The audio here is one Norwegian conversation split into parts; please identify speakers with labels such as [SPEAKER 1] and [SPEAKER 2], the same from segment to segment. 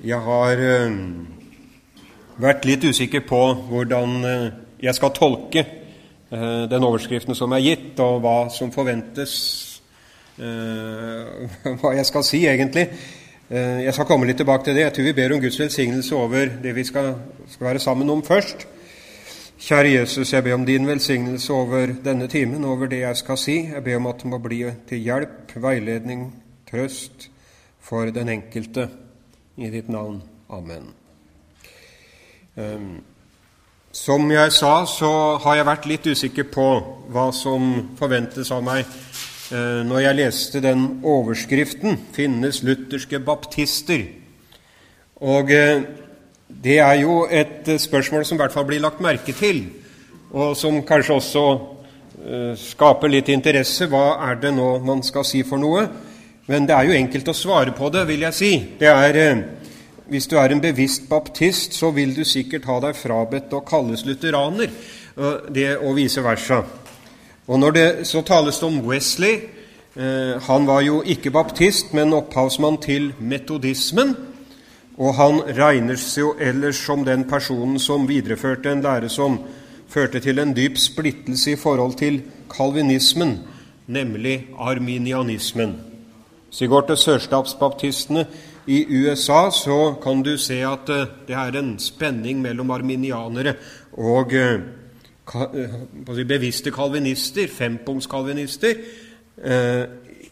[SPEAKER 1] Jeg har uh, vært litt usikker på hvordan uh, jeg skal tolke uh, den overskriften som er gitt, og hva som forventes Hva jeg skal si, egentlig. jeg skal komme litt tilbake til det. Jeg tror vi ber om Guds velsignelse over det vi skal, skal være sammen om først. Kjære Jesus, jeg ber om din velsignelse over denne timen, over det jeg skal si. Jeg ber om at det må bli til hjelp, veiledning, trøst for den enkelte. I ditt navn. Amen. Ehm, som jeg sa, så har jeg vært litt usikker på hva som forventes av meg eh, når jeg leste den overskriften 'Finnes lutherske baptister'. Og eh, det er jo et eh, spørsmål som i hvert fall blir lagt merke til, og som kanskje også skaper litt interesse. Hva er det nå man skal si for noe? Men det er jo enkelt å svare på det, vil jeg si. Det er, eh, Hvis du er en bevisst baptist, så vil du sikkert ha deg frabedt å kalles lutheraner, det, og vice versa. Og når det så tales det om Wesley eh, Han var jo ikke baptist, men opphavsmann til metodismen. Og han regnes jo ellers som den personen som videreførte en lære som førte til en dyp splittelse i forhold til kalvinismen, nemlig arminianismen. Hvis vi går til sørstatsbaptistene i USA, så kan du se at eh, det er en spenning mellom arminianere og eh, eh, bevisste kalvinister, fempunktskalvinister,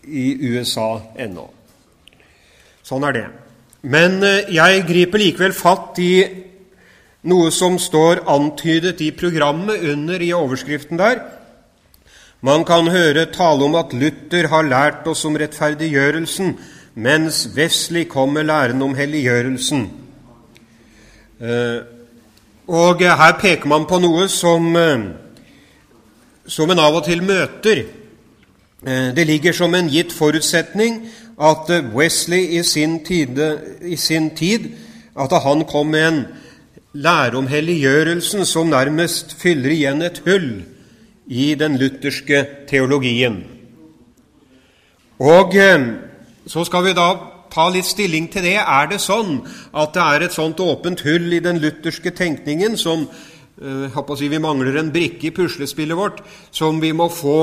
[SPEAKER 1] i USA ennå. Sånn er det. Men jeg griper likevel fatt i noe som står antydet i programmet under i overskriften der, man kan høre tale om at Luther har lært oss om rettferdiggjørelsen, mens Wesley kom med læren om helliggjørelsen. Eh, og her peker man på noe som, eh, som en av og til møter. Eh, det ligger som en gitt forutsetning at Wesley i sin, tide, i sin tid at han kom med en lære om helliggjørelsen som nærmest fyller igjen et hull i den lutherske teologien. Og eh, så skal vi da ta litt stilling til det. Er det sånn at det er et sånt åpent hull i den lutherske tenkningen som eh, si, Vi mangler en brikke i puslespillet vårt som vi må få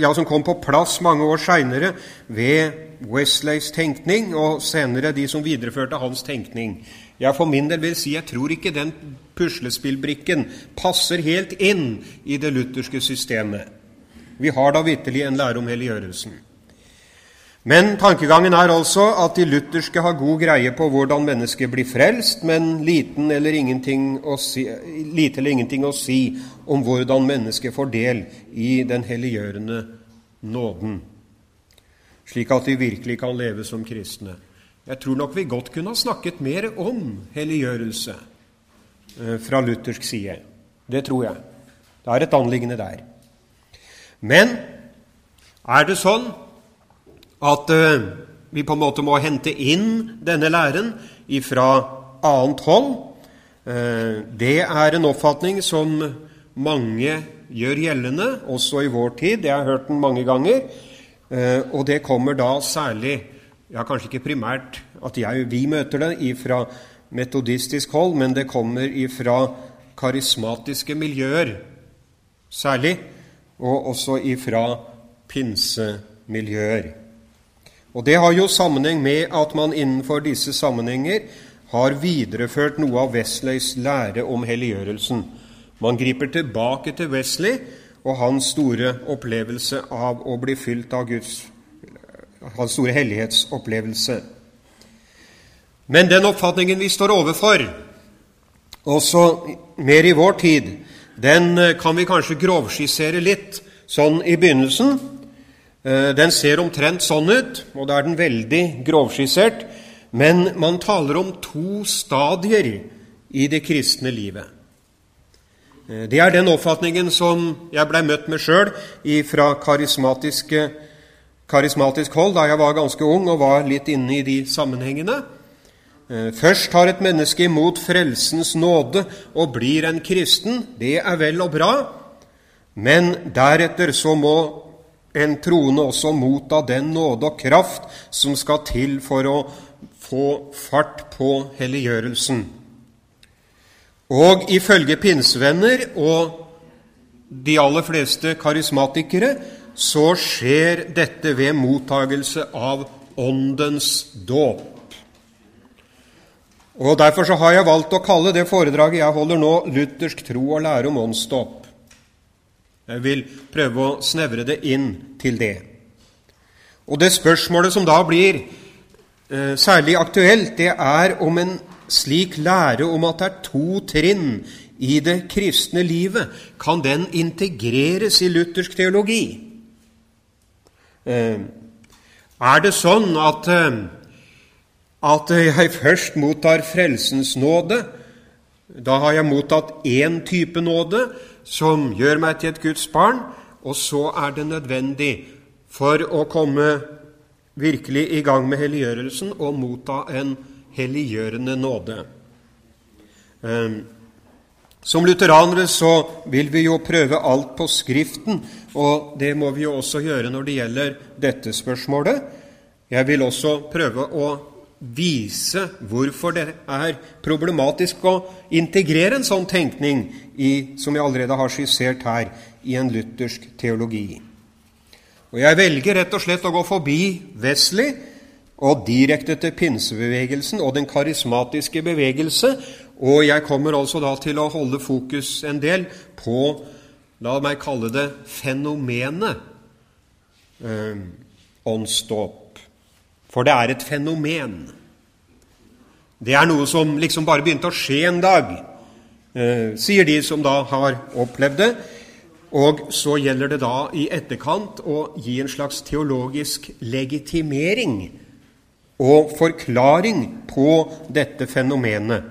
[SPEAKER 1] ja, som kom på plass mange år seinere ved Wesleys tenkning, og senere de som videreførte hans tenkning. Jeg for min del vil si jeg tror ikke den puslespillbrikken passer helt inn i det lutherske systemet. Vi har da vitterlig en lære om helliggjørelsen. Men tankegangen er altså at de lutherske har god greie på hvordan mennesket blir frelst, men liten eller si, lite eller ingenting å si om hvordan mennesket får del i den helliggjørende nåden, slik at de virkelig kan leve som kristne. Jeg tror nok vi godt kunne ha snakket mer om helliggjørelse fra luthersk side. Det tror jeg. Det er et anliggende der. Men er det sånn at uh, vi på en måte må hente inn denne læren fra annet hold? Uh, det er en oppfatning som mange gjør gjeldende, også i vår tid. Jeg har hørt den mange ganger. Og det kommer da særlig ja, kanskje ikke primært at jeg, vi møter det fra metodistisk hold, men det kommer ifra karismatiske miljøer særlig, og også ifra pinsemiljøer. Og Det har jo sammenheng med at man innenfor disse sammenhenger har videreført noe av Wesleys lære om helliggjørelsen. Man griper tilbake til Wesley og hans store opplevelse av å bli fylt av Guds hans store hellighetsopplevelse. Men den oppfatningen vi står overfor, også mer i vår tid, den eh, kan vi kanskje grovskissere litt sånn i begynnelsen. Eh, den ser omtrent sånn ut, og da er den veldig grovskissert. Men man taler om to stadier i det kristne livet. Eh, det er den oppfatningen som jeg blei møtt med sjøl fra karismatisk hold da jeg var ganske ung og var litt inne i de sammenhengene. Eh, først tar et menneske imot frelsens nåde og blir en kristen. Det er vel og bra. Men deretter så må en troende også motta den nåde og kraft som skal til for å få fart på helliggjørelsen. Og ifølge pinsevenner og de aller fleste karismatikere så skjer dette ved mottagelse av Åndens dåp. Og Derfor så har jeg valgt å kalle det foredraget jeg holder nå, 'Luthersk tro og lære om åndsdåp'. Jeg vil prøve å snevre det inn til det. Og det spørsmålet som da blir eh, særlig aktuelt, det er om en slik lære om at det er to trinn i det kristne livet, kan den integreres i luthersk teologi? Eh, er det sånn at eh, at jeg først mottar frelsens nåde. Da har jeg mottatt én type nåde som gjør meg til et Guds barn, og så er det nødvendig for å komme virkelig i gang med helliggjørelsen å motta en helliggjørende nåde. Ehm, som lutheranere så vil vi jo prøve alt på Skriften, og det må vi jo også gjøre når det gjelder dette spørsmålet. Jeg vil også prøve å vise hvorfor det er problematisk å integrere en sånn tenkning i, som jeg allerede har skissert her, i en luthersk teologi. Og Jeg velger rett og slett å gå forbi Wesley og direkte til pinsebevegelsen og den karismatiske bevegelse, og jeg kommer altså da til å holde fokus en del på, la meg kalle det, fenomenet eh, åndsdåp. For det er et fenomen. Det er noe som liksom bare begynte å skje en dag, eh, sier de som da har opplevd det. Og så gjelder det da i etterkant å gi en slags teologisk legitimering og forklaring på dette fenomenet.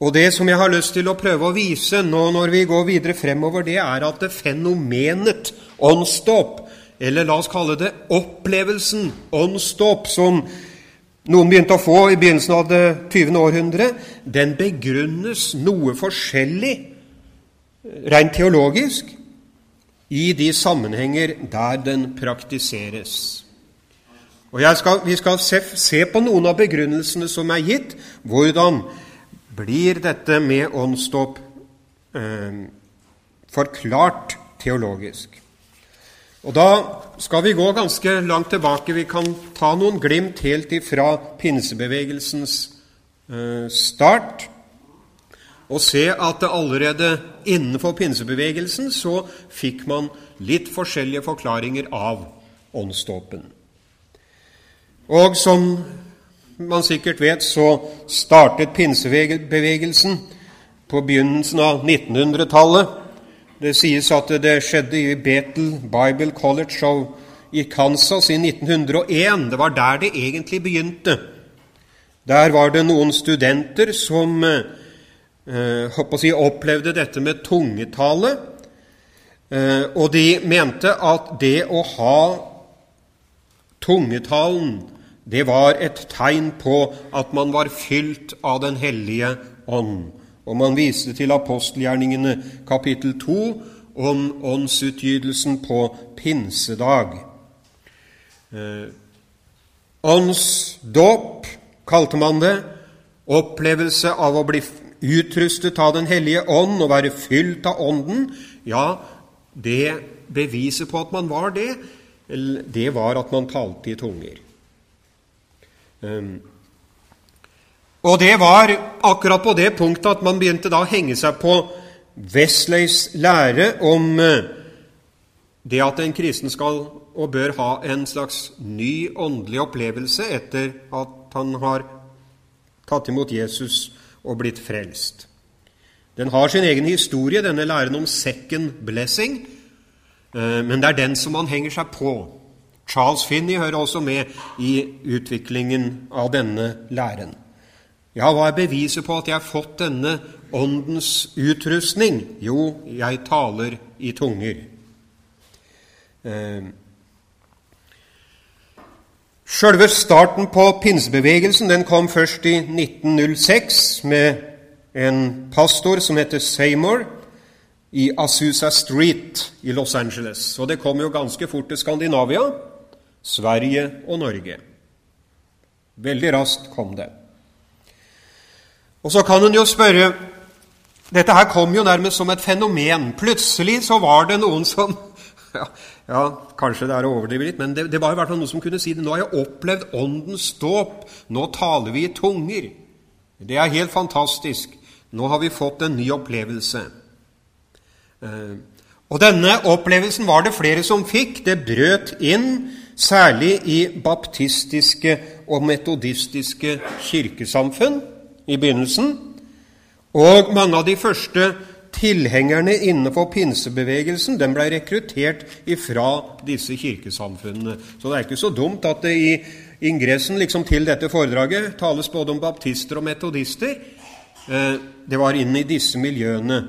[SPEAKER 1] Og Det som jeg har lyst til å prøve å vise nå når vi går videre fremover, det er at det fenomenet åndsdåp eller la oss kalle det opplevelsen, åndsdåp, som noen begynte å få i begynnelsen av det 20. århundre, den begrunnes noe forskjellig, rent teologisk, i de sammenhenger der den praktiseres. Og skal, Vi skal se, se, på noen av begrunnelsene som er gitt. Hvordan blir dette med åndsdåp eh, forklart teologisk? Og Da skal vi gå ganske langt tilbake. Vi kan ta noen glimt helt ifra pinsebevegelsens eh, start og se at allerede innenfor pinsebevegelsen så fikk man litt forskjellige forklaringer av åndsdåpen. Og som man sikkert vet, så startet pinsebevegelsen på begynnelsen av 1900-tallet det sies at det skjedde i Bethel Bible College i Kansas i 1901. Det var der det egentlig begynte. Der var det noen studenter som eh, si, opplevde dette med tungetale. Eh, og de mente at det å ha tungetalen, det var et tegn på at man var fylt av Den hellige ånd. Og man viste til apostelgjerningene kapittel 2 om åndsutgytelsen på pinsedag. Eh, åndsdåp kalte man det. Opplevelse av å bli utrustet av Den hellige ånd og være fylt av Ånden. Ja, det beviset på at man var det, det var at man talte i tunger. Og det var akkurat på det punktet at man begynte da å henge seg på Wesleys lære om eh, det at en kristen skal og bør ha en slags ny åndelig opplevelse etter at han har tatt imot Jesus og blitt frelst. Den har sin egen historie, denne læren om second blessing, eh, men det er den som man henger seg på. Charles Finney hører også med i utviklingen av denne læren. Ja, hva er beviset på at jeg har fått denne åndens utrustning? Jo, jeg taler i tunger. Eh, Sjølve starten på pinsebevegelsen den kom først i 1906 med en pastor som heter Seymour i Asusa Street i Los Angeles. Og det kom jo ganske fort til Skandinavia, Sverige og Norge. Veldig raskt kom det. Og så kan en jo spørre Dette her kom jo nærmest som et fenomen. Plutselig så var det noen som ja, ja, kanskje det er å overdrive litt, men det, det var i hvert fall noen som kunne si det. Nå har jeg opplevd Åndens dåp. Nå taler vi i tunger. Det er helt fantastisk. Nå har vi fått en ny opplevelse. Eh, og denne opplevelsen var det flere som fikk. Det brøt inn, særlig i baptistiske og metodistiske kirkesamfunn i begynnelsen. Og mange av de første tilhengerne innenfor pinsebevegelsen den ble rekruttert ifra disse kirkesamfunnene. Så det er ikke så dumt at det i ingressen liksom til dette foredraget tales både om baptister og metodister. Eh, det var inn i disse miljøene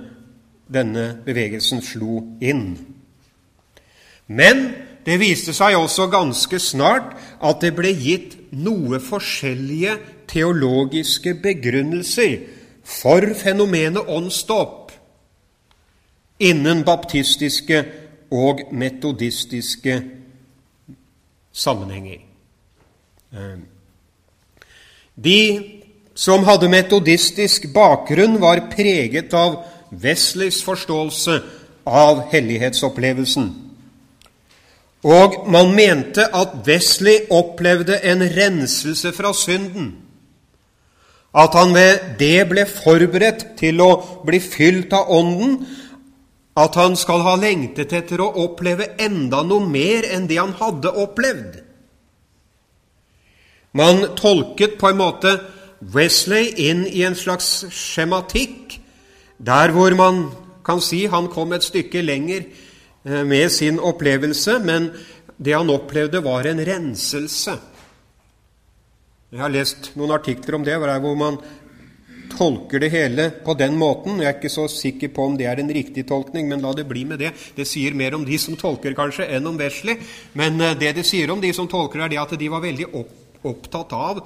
[SPEAKER 1] denne bevegelsen slo inn. Men det viste seg også ganske snart at det ble gitt noe forskjellige teologiske begrunnelser for fenomenet åndsdåp innen baptistiske og metodistiske sammenhenger. Eh, de som hadde metodistisk bakgrunn, var preget av Wesleys forståelse av hellighetsopplevelsen. Og man mente at Wesley opplevde en renselse fra synden. At han ved det ble forberedt til å bli fylt av Ånden. At han skal ha lengtet etter å oppleve enda noe mer enn det han hadde opplevd. Man tolket på en måte Wesley inn i en slags skjematikk der hvor man kan si han kom et stykke lenger med sin opplevelse, men det han opplevde, var en renselse. Jeg har lest noen artikler om det hvor man tolker det hele på den måten. Jeg er ikke så sikker på om det er en riktig tolkning, men la det bli med det. Det sier mer om de som tolker, kanskje, enn om Wesley. Men eh, det det sier om de som tolker, er det at de var veldig opptatt av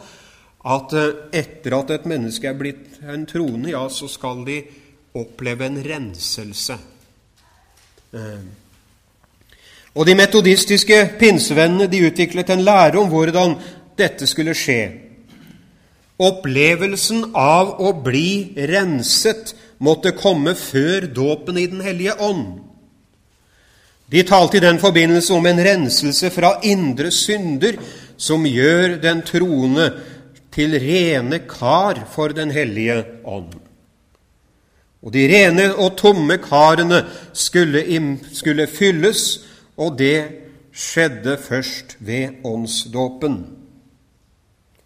[SPEAKER 1] at eh, etter at et menneske er blitt en troende, ja, så skal de oppleve en renselse. Og De metodistiske pinsevennene de utviklet en lære om hvordan dette skulle skje. Opplevelsen av å bli renset måtte komme før dåpen i Den hellige ånd. De talte i den forbindelse om en renselse fra indre synder som gjør den troende til rene kar for Den hellige ånd. Og de rene og tomme karene skulle, skulle fylles, og det skjedde først ved åndsdåpen.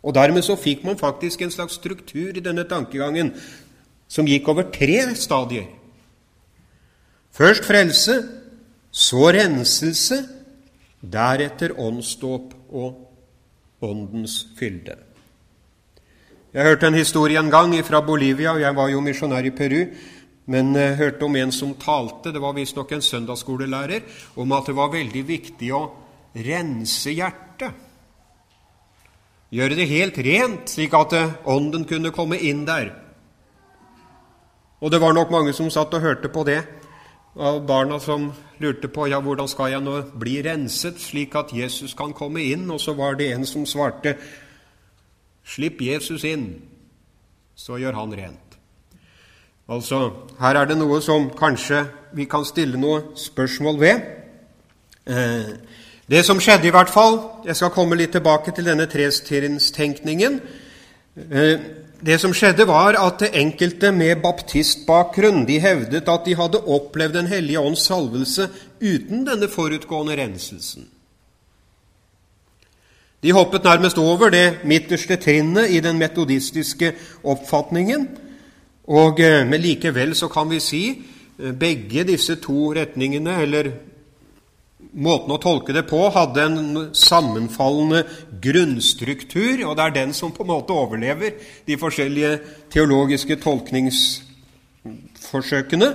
[SPEAKER 1] Og Dermed så fikk man faktisk en slags struktur i denne tankegangen som gikk over tre stadier. Først frelse, så renselse, deretter åndsdåp og åndens fylde. Jeg hørte en historie en gang fra Bolivia. og Jeg var jo misjonær i Peru. Men jeg hørte om en som talte, det var visstnok en søndagsskolelærer, om at det var veldig viktig å rense hjertet. Gjøre det helt rent, slik at ånden kunne komme inn der. Og det var nok mange som satt og hørte på det, av barna som lurte på ja, hvordan skal jeg nå bli renset, slik at Jesus kan komme inn. Og så var det en som svarte Slipp Jesus inn, så gjør han rent. Altså, her er det noe som kanskje vi kan stille noe spørsmål ved. Eh, det som skjedde, i hvert fall Jeg skal komme litt tilbake til denne trestrinstenkningen. Eh, det som skjedde, var at enkelte med baptistbakgrunn de hevdet at de hadde opplevd Den hellige ånds salvelse uten denne forutgående renselsen. De hoppet nærmest over det midterste trinnet i den metodistiske oppfatningen. Og, eh, men likevel så kan vi si eh, begge disse to retningene, eller måten å tolke det på, hadde en sammenfallende grunnstruktur, og det er den som på en måte overlever de forskjellige teologiske tolkningsforsøkene.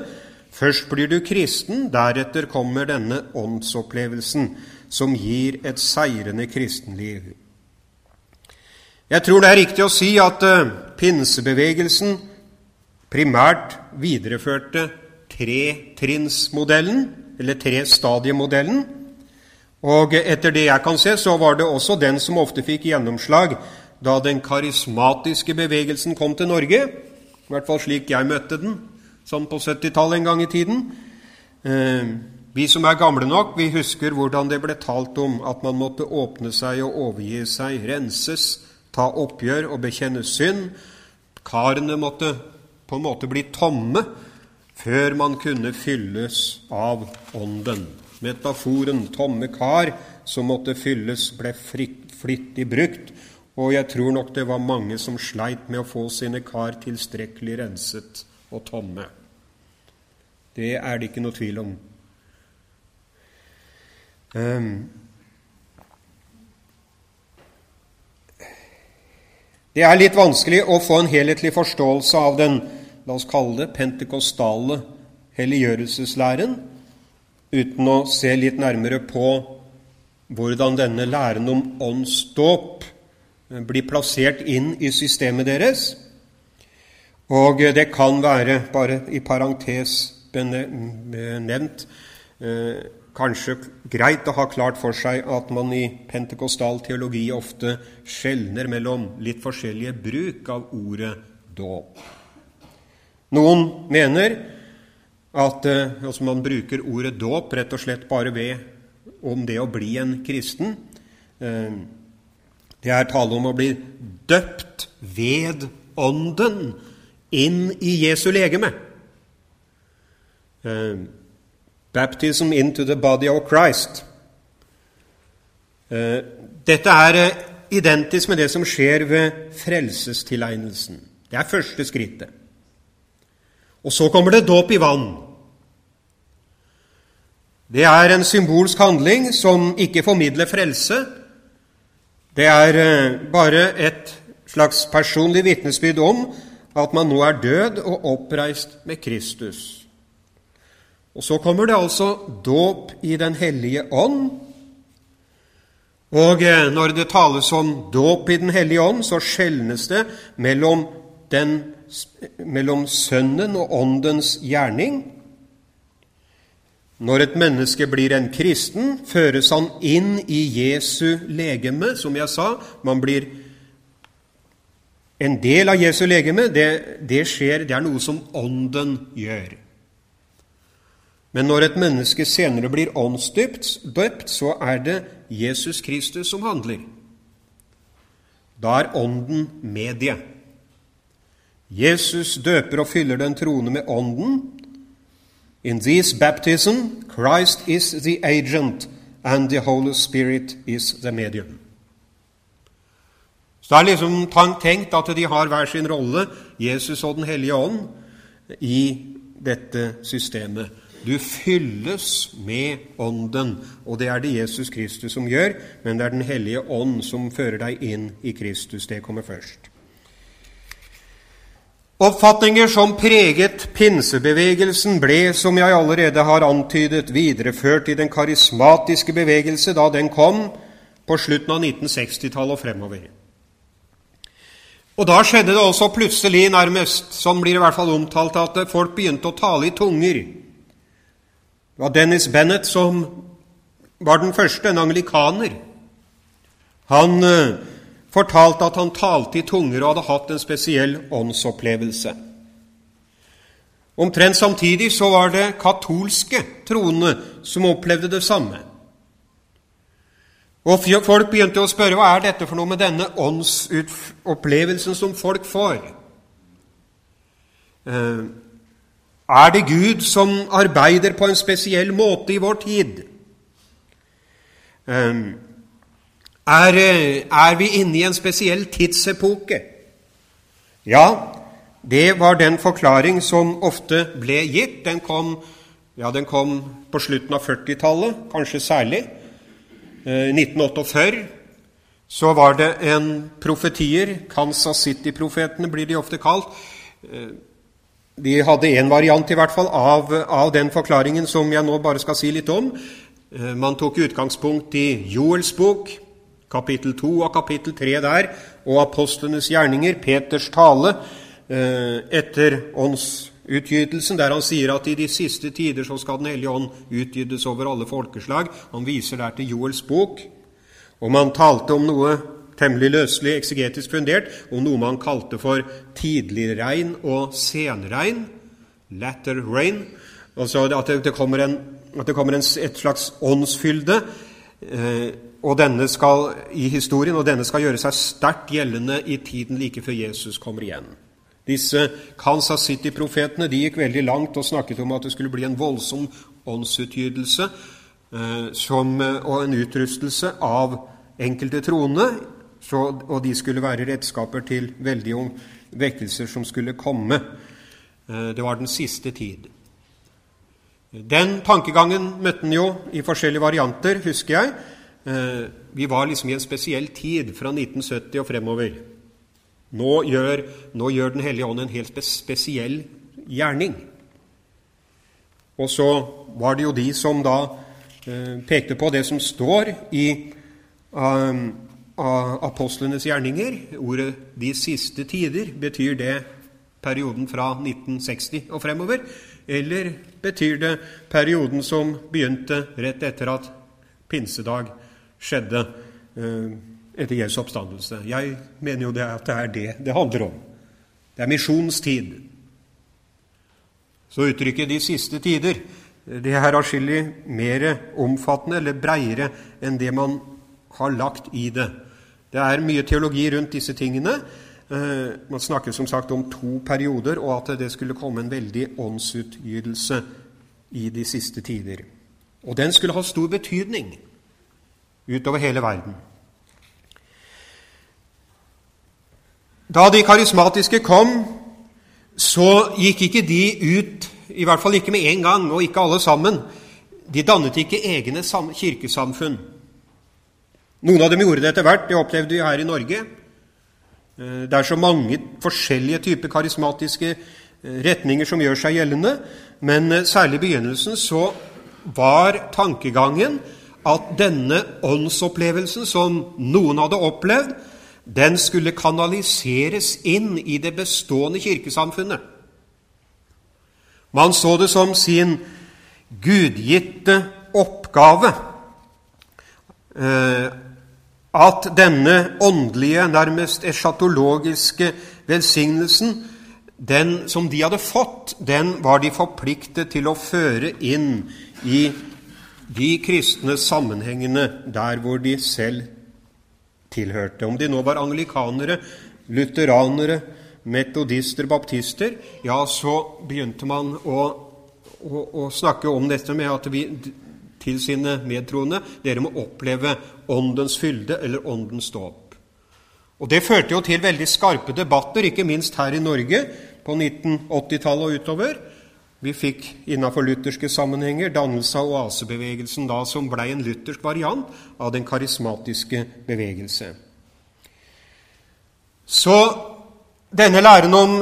[SPEAKER 1] Først blir du kristen, deretter kommer denne åndsopplevelsen som gir et seirende kristenliv. Jeg tror det er riktig å si at uh, pinsebevegelsen primært videreførte tretrinnsmodellen, eller trestadiemodellen. Og etter det jeg kan se, så var det også den som ofte fikk gjennomslag da den karismatiske bevegelsen kom til Norge. I hvert fall slik jeg møtte den, sånn på 70-tallet en gang i tiden. Eh, vi som er gamle nok, vi husker hvordan det ble talt om at man måtte åpne seg og overgi seg, renses, ta oppgjør og bekjenne synd. Karene måtte på en måte bli tomme før man kunne fylles av Ånden. Metaforen 'tomme kar' som måtte fylles, ble fritt, flittig brukt, og jeg tror nok det var mange som sleit med å få sine kar tilstrekkelig renset og tomme. Det er det ikke noe tvil om. Um, det er litt vanskelig å få en helhetlig forståelse av den la oss kalle det pentekostale helliggjørelseslæren, uten å se litt nærmere på hvordan denne læren om åndsdåp eh, blir plassert inn i systemet deres. Og det kan være, bare i parentes nevnt, eh, kanskje greit å ha klart for seg at man i pentekostal teologi ofte skjelner mellom litt forskjellige bruk av ordet dåp. Noen mener at eh, altså man bruker ordet dåp rett og slett bare ved om det å bli en kristen. Eh, det er tale om å bli døpt ved Ånden inn i Jesu legeme. Eh, baptism into the body of Christ. Eh, dette er identisk med det som skjer ved frelsestilegnelsen. Det er første skrittet. Og så kommer det dåp i vann. Det er en symbolsk handling som ikke formidler frelse. Det er eh, bare et slags personlig vitnesbyrd om at man nå er død og oppreist med Kristus. Og så kommer det altså dåp i Den hellige ånd. Og eh, når det tales om dåp i Den hellige ånd, så skjelnes det mellom, den, mellom Sønnen og Åndens gjerning. Når et menneske blir en kristen, føres han inn i Jesu legeme, som jeg sa. Man blir en del av Jesu legeme. Det, det skjer, det er noe som Ånden gjør. Men når et menneske senere blir åndsdøpt, så er det Jesus Kristus som handler. Da er Ånden medie. Jesus døper og fyller den troende med Ånden, In this baptism, Christ is the agent, and the Holy Spirit is the medium. Så det er liksom tenkt at de har hver sin rolle, Jesus og Den hellige ånd, i dette systemet. Du fylles med Ånden, og det er det Jesus Kristus som gjør, men det er Den hellige ånd som fører deg inn i Kristus. Det kommer først. Oppfatninger som preget pinsebevegelsen, ble, som jeg allerede har antydet, videreført i den karismatiske bevegelse da den kom på slutten av 1960-tallet og fremover. Og Da skjedde det også plutselig, nærmest, som blir i hvert fall omtalt, at folk begynte å tale i tunger. Det var Dennis Bennett som var den første, en anglikaner. Han eh, fortalte at han talte i tunger og hadde hatt en spesiell åndsopplevelse. Omtrent samtidig så var det katolske troende som opplevde det samme. Og Folk begynte å spørre hva er dette for noe med denne åndsopplevelsen som folk får. Eh, er det Gud som arbeider på en spesiell måte i vår tid? Eh, er, eh, er vi inne i en spesiell tidsepoke? Ja, det var den forklaring som ofte ble gitt. Den kom, ja, den kom på slutten av 40-tallet, kanskje særlig. I eh, 1948 så var det en profetier, Kansas City-profetene blir de ofte kalt. Eh, de hadde en variant i hvert fall av, av, den forklaringen som jeg nå bare skal si litt om. Man tok utgangspunkt i Joels bok, kapittel 2 og kapittel 3 der, og apostlenes gjerninger, Peters tale eh, etter åndsutgytelsen, der han sier at i de siste tider så skal Den hellige ånd utgytes over alle folkeslag. Han viser der til Joels bok. Og man talte om noe temmelig løselig eksegetisk fundert om noe man kalte for tidligregn og senregn. Latter rain. Altså at det, kommer, en, at det kommer en, et slags åndsfylde eh, og denne skal, i historien, og denne skal gjøre seg sterkt gjeldende i tiden like før Jesus kommer igjen. Disse Kansas City-profetene de gikk veldig langt og snakket om at det skulle bli en voldsom åndsutgytelse eh, og en utrustelse av enkelte troende, så, og de skulle være redskaper til veldige vekkelser som skulle komme. Eh, det var den siste tid. Den tankegangen møtte en jo i forskjellige varianter, husker jeg. Eh, vi var liksom i en spesiell tid fra 1970 og fremover. Nå gjør, nå gjør Den hellige ånd en helt spesiell gjerning. Og så var det jo de som da eh, pekte på det som står i um, apostlenes gjerninger. Ordet 'de siste tider' betyr det perioden fra 1960 og fremover? Eller betyr det perioden som begynte rett etter at pinsedag skjedde? Uh, etter Jesu oppstandelse. Jeg mener jo det at det er det det handler om. Det er misjonstid. Så uttrykket 'de siste tider' det er atskillig mer omfattende eller breiere enn det man har lagt i det. Det er mye teologi rundt disse tingene. Eh, man snakker som sagt om to perioder, og at det skulle komme en veldig åndsutgytelse i de siste tider. Og den skulle ha stor betydning utover hele verden. Da de karismatiske kom, så gikk ikke de ut, i hvert fall ikke med en gang, og ikke alle sammen. De dannet ikke egne kirkesamfunn. Noen av dem gjorde det etter hvert. Det opplevde vi her i Norge. Eh, det er så mange forskjellige typer karismatiske eh, retninger som gjør seg gjeldende. Men eh, særlig i begynnelsen så var tankegangen at denne åndsopplevelsen som noen hadde opplevd, den skulle kanaliseres inn i det bestående kirkesamfunnet. Man så det som sin gudgitte oppgave at denne åndelige, nærmest eschatologiske velsignelsen, den som de hadde fått, den var de forpliktet til å føre inn i de kristne sammenhengene der hvor de selv tilhørte. Om de nå var anglikanere, lutheranere, metodister, baptister, ja, så begynte man å, å, å snakke om dette med at vi til sine medtroende dere må oppleve åndens fylde eller åndens dåp. Og Det førte jo til veldig skarpe debatter, ikke minst her i Norge på 1980-tallet og utover. Vi fikk innenfor lutherske sammenhenger dannelse av oasebevegelsen da, som blei en luthersk variant av den karismatiske bevegelse. Så denne læren om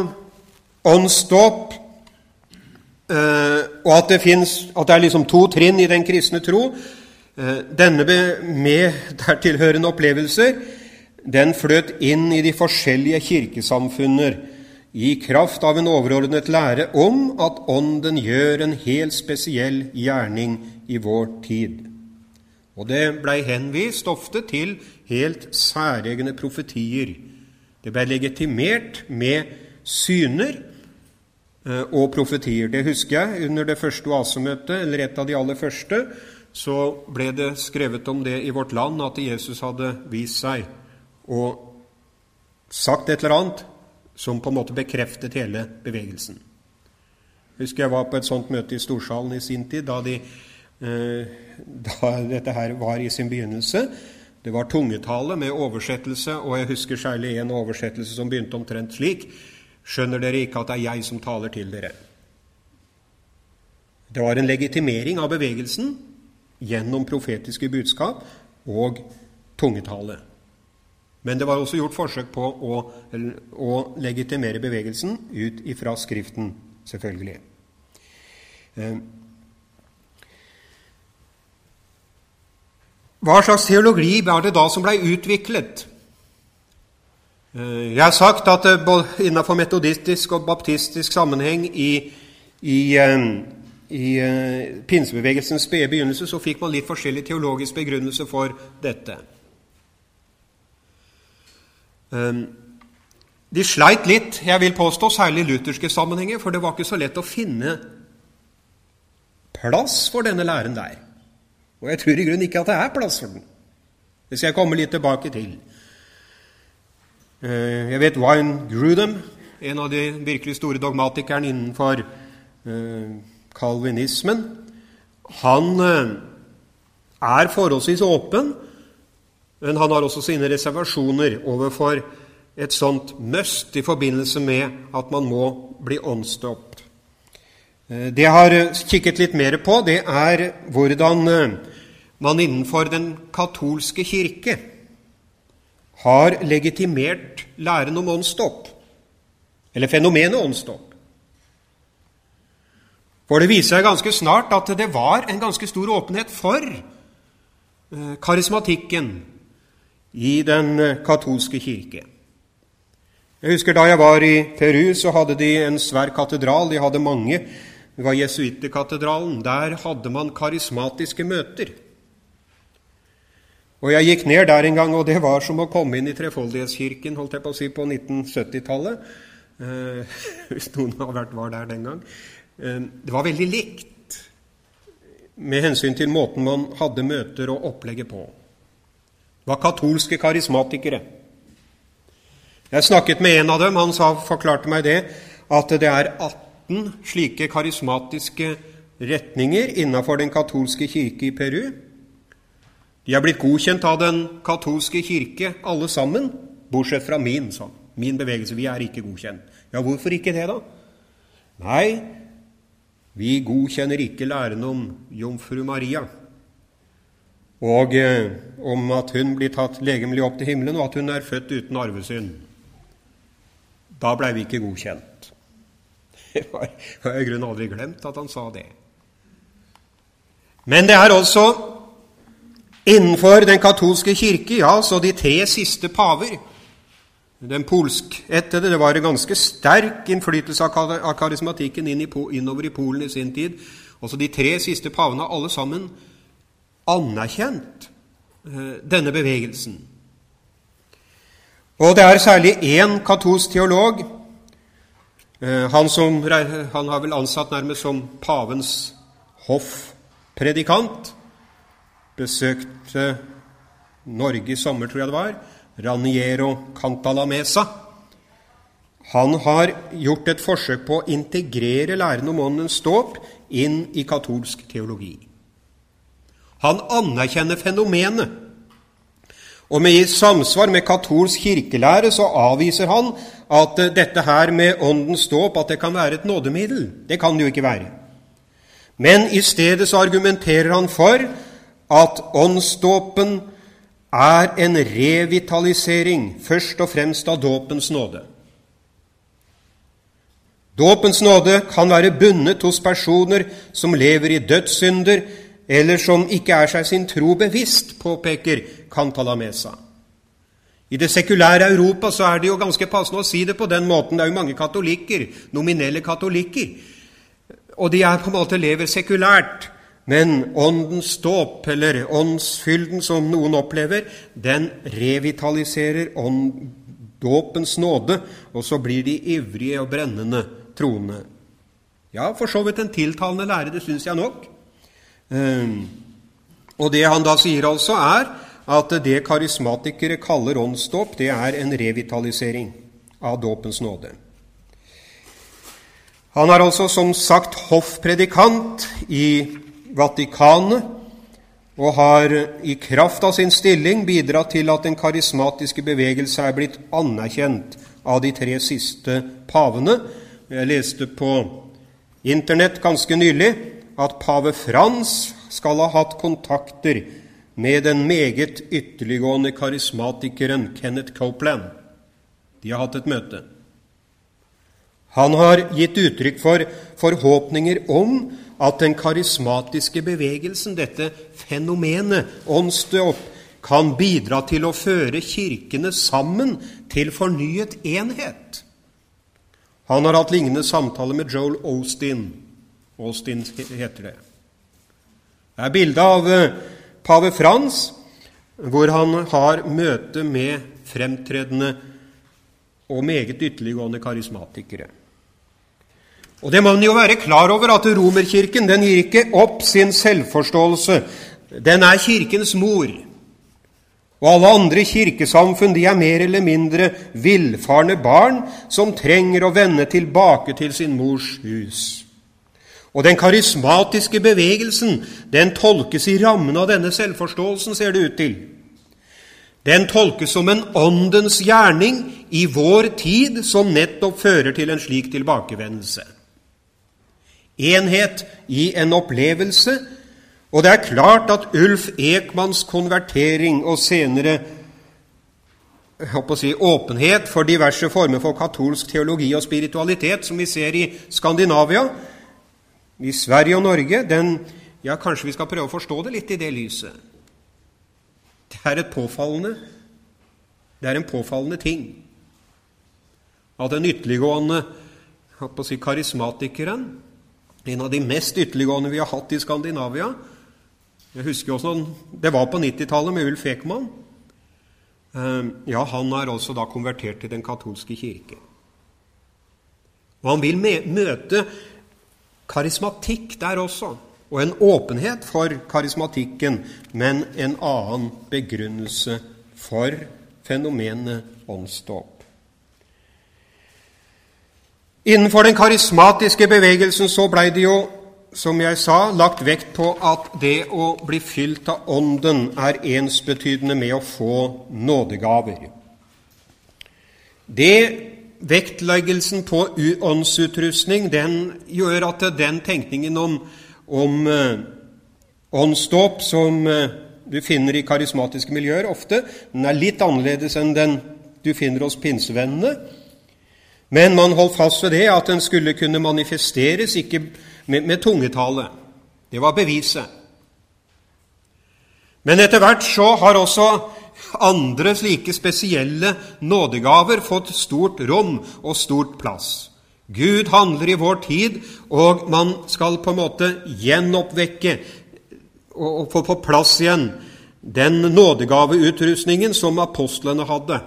[SPEAKER 1] åndsdåp, og at det, finnes, at det er liksom to trinn i den kristne tro, eh, denne med dertilhørende opplevelser, den fløt inn i de forskjellige kirkesamfunner i kraft av en overordnet lære om at Ånden gjør en helt spesiell gjerning i vår tid. Og det blei henvist ofte til helt særegne profetier. Det blei legitimert med syner eh, og profetier. Det husker jeg under det første oasemøtet, eller et av de aller første, så ble det skrevet om det i vårt land at Jesus hadde vist seg og sagt et eller annet som på en måte bekreftet hele bevegelsen. Jeg husker jeg var på et sånt møte i Storsalen i sin tid, da, de, eh, da dette her var i sin begynnelse. Det var tungetale med oversettelse, og jeg husker særlig en oversettelse som begynte omtrent slik Skjønner dere ikke at det er jeg som taler til dere? Det var en legitimering av bevegelsen gjennom profetiske budskap og tungetale. Men det var også gjort forsøk på å, å legitimere bevegelsen ut ifra Skriften, selvfølgelig. Eh, hva slags teologi var det da som blei utviklet? Eh, jeg har sagt at både innenfor metodistisk og baptistisk sammenheng i, i, eh, i pinsebevegelsens spede begynnelse så fikk man litt forskjellig teologisk begrunnelse for dette. De sleit litt, jeg vil påstå, særlig i lutherske sammenhenger, for det var ikke så lett å finne plass for denne læren der. Og jeg tror i grunnen ikke at det er plass for den. Det skal jeg komme litt tilbake til. Eh, jeg vet Wine Grudem, en av de virkelig store dogmatikerne innenfor kalvinismen, eh, han eh, er forholdsvis åpen, men han har også sine reservasjoner overfor et sånt must i forbindelse med at man må bli åndsdøpt. Det jeg har kikket litt mer på, det er hvordan man innenfor den katolske kirke har legitimert læren om åndsdåp, eller fenomenet åndsdåp. For det viser seg ganske snart at det var en ganske stor åpenhet for eh, karismatikken i den eh, katolske kirke. Jeg husker Da jeg var i Peru, så hadde de en svær katedral. De hadde mange. Det var jesuitterkatedralen. Der hadde man karismatiske møter. Og Jeg gikk ned der en gang, og det var som å komme inn i Trefoldighetskirken holdt jeg på å si, på 1970-tallet. Eh, hvis noen har vært var der den gang. Eh, det var veldig likt med hensyn til måten man hadde møter og opplegget på. Det var katolske karismatikere. Jeg snakket med en av dem. Han sa, forklarte meg det, at det er 18 slike karismatiske retninger innenfor den katolske kirke i Peru. De er blitt godkjent av den katolske kirke, alle sammen, bortsett fra min. sånn. Min bevegelse. Vi er ikke godkjent. Ja, hvorfor ikke det, da? Nei, vi godkjenner ikke læren om jomfru Maria og eh, om at hun blir tatt legemlig opp til himmelen, og at hun er født uten arvesynd. Da blei vi ikke godkjent. Jeg har i grunnen aldri glemt at han sa det. Men det er også Innenfor den katolske kirke, ja, så de tre siste paver Den polskættede Det var en ganske sterk innflytelse av karismatikken innover i Polen i sin tid. Også de tre siste pavene har alle sammen anerkjent eh, denne bevegelsen. Og det er særlig én katolsk teolog, eh, han, som, han har vel ansatt nærmest som pavens hoffpredikant, besøkte Norge i sommer, tror jeg det var, Raniero Cantalamesa. Han har gjort et forsøk på å integrere læren om åndens dåp inn i katolsk teologi. Han anerkjenner fenomenet. Og med i samsvar med katolsk kirkelære så avviser han at dette her med åndens dåp at det kan være et nådemiddel. Det kan det jo ikke være. Men i stedet så argumenterer han for at åndsdåpen er en revitalisering først og fremst av dåpens nåde. Dåpens nåde kan være bundet hos personer som lever i dødssynder, eller som ikke er seg sin tro bevisst, påpeker Cantalamesa. I det sekulære Europa så er det jo ganske passende å si det på den måten. Det er jo mange katolikker, nominelle katolikker, og de er på en måte lever sekulært. Men åndens dåp, eller åndsfylden som noen opplever, den revitaliserer dåpens nåde, og så blir de ivrige og brennende troende. Ja, for så vidt en tiltalende lære, det syns jeg nok. Ehm, og det han da sier, altså, er at det karismatikere kaller åndsdåp, det er en revitalisering av dåpens nåde. Han er altså som sagt hoffpredikant i Vatikanet og har i kraft av sin stilling bidratt til at den karismatiske bevegelse er blitt anerkjent av de tre siste pavene. Jeg leste på Internett ganske nylig at pave Frans skal ha hatt kontakter med den meget ytterliggående karismatikeren Kenneth Copeland. De har hatt et møte. Han har gitt uttrykk for forhåpninger om at den karismatiske bevegelsen, dette fenomenet, åndsdåp, kan bidra til å føre kirkene sammen til fornyet enhet. Han har hatt lignende samtaler med Joel Austin. Austin heter det. Det er bilde av eh, pave Frans, hvor han har møte med fremtredende og meget ytterliggående karismatikere. Og det må man jo være klar over at Romerkirken den gir ikke opp sin selvforståelse. Den er Kirkens mor. Og alle andre kirkesamfunn de er mer eller mindre villfarne barn som trenger å vende tilbake til sin mors hus. Og den karismatiske bevegelsen den tolkes i rammen av denne selvforståelsen, ser det ut til. Den tolkes som en åndens gjerning i vår tid som nettopp fører til en slik tilbakevendelse enhet i en opplevelse. Og det er klart at Ulf Ekmanns konvertering og senere si, åpenhet for diverse former for katolsk teologi og spiritualitet, som vi ser i Skandinavia, i Sverige og Norge, den, ja, kanskje vi skal prøve å forstå det litt i det lyset. Det er, et påfallende, det er en påfallende ting at den ytterliggående si, karismatikeren en av de mest ytterliggående vi har hatt i Skandinavia. Jeg husker også Det var på 90-tallet med Ulf Ekman. Eh, ja, han er også da konvertert til den katolske kirke. Og han vil møte karismatikk der også, og en åpenhet for karismatikken, men en annen begrunnelse for fenomenet åndsdåp. Innenfor den karismatiske bevegelsen så blei det jo, som jeg sa, lagt vekt på at det å bli fylt av Ånden er ensbetydende med å få nådegaver. Det Vektleggelsen på åndsutrustning den gjør at den tenkningen om, om uh, åndsdåp som uh, du finner i karismatiske miljøer ofte, den er litt annerledes enn den du finner hos pinsevennene. Men man holdt fast ved det at den skulle kunne manifesteres ikke med, med tungetale. Det var beviset. Men etter hvert så har også andre slike spesielle nådegaver fått stort rom og stort plass. Gud handler i vår tid, og man skal på en måte gjenoppvekke og få på plass igjen den nådegaveutrustningen som apostlene hadde.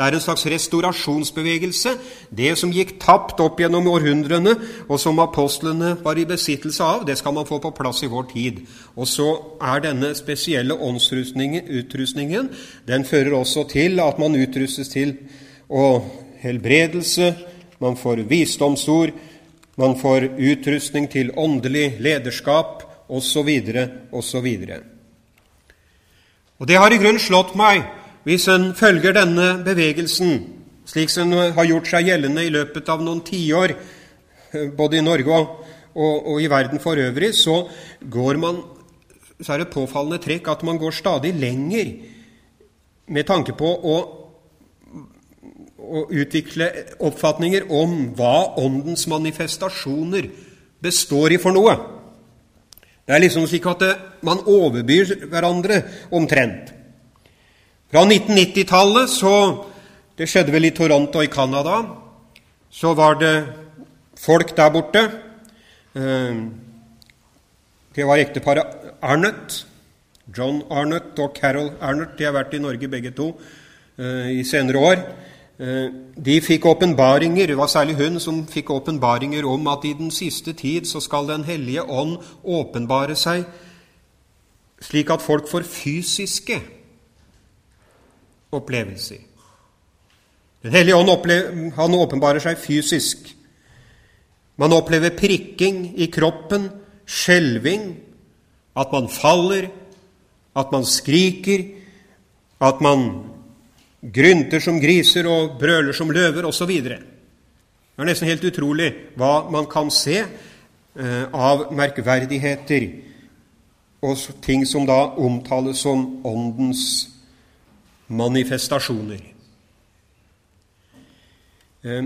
[SPEAKER 1] Det er en slags restaurasjonsbevegelse. Det som gikk tapt opp gjennom århundrene, og som apostlene var i besittelse av, det skal man få på plass i vår tid. Og så er denne spesielle åndsutrustningen Den fører også til at man utrustes til å helbredelse, man får visdomsord, man får utrustning til åndelig lederskap, osv., osv. Og det har i grunnen slått meg hvis en følger denne bevegelsen slik som den har gjort seg gjeldende i løpet av noen tiår, eh, både i Norge og, og, og, i verden for øvrig, så, man, så er det et påfallende trekk at man går stadig lenger med tanke på å, å utvikle oppfatninger om hva Åndens manifestasjoner består i for noe. Det er liksom slik at det, man overbyr hverandre omtrent. Fra 1990-tallet så Det skjedde vel i Toronto i Canada. Så var det folk der borte. Eh, det var ekteparet Arnott. John Arnott og Carol Arnott. De har vært i Norge begge to eh, i senere år. Eh, de fikk åpenbaringer, det var særlig hun som fikk åpenbaringer om at i den siste tid så skal Den hellige ånd åpenbare seg slik at folk får fysiske opplevelser. Den hellige ånd han åpenbarer seg fysisk. Man opplever prikking i kroppen, skjelving, at man faller, at man skriker, at man grynter som griser og brøler som løver osv. Det er nesten helt utrolig hva man kan se eh, av merkverdigheter og ting som da omtales som Åndens manifestasjoner. Eh,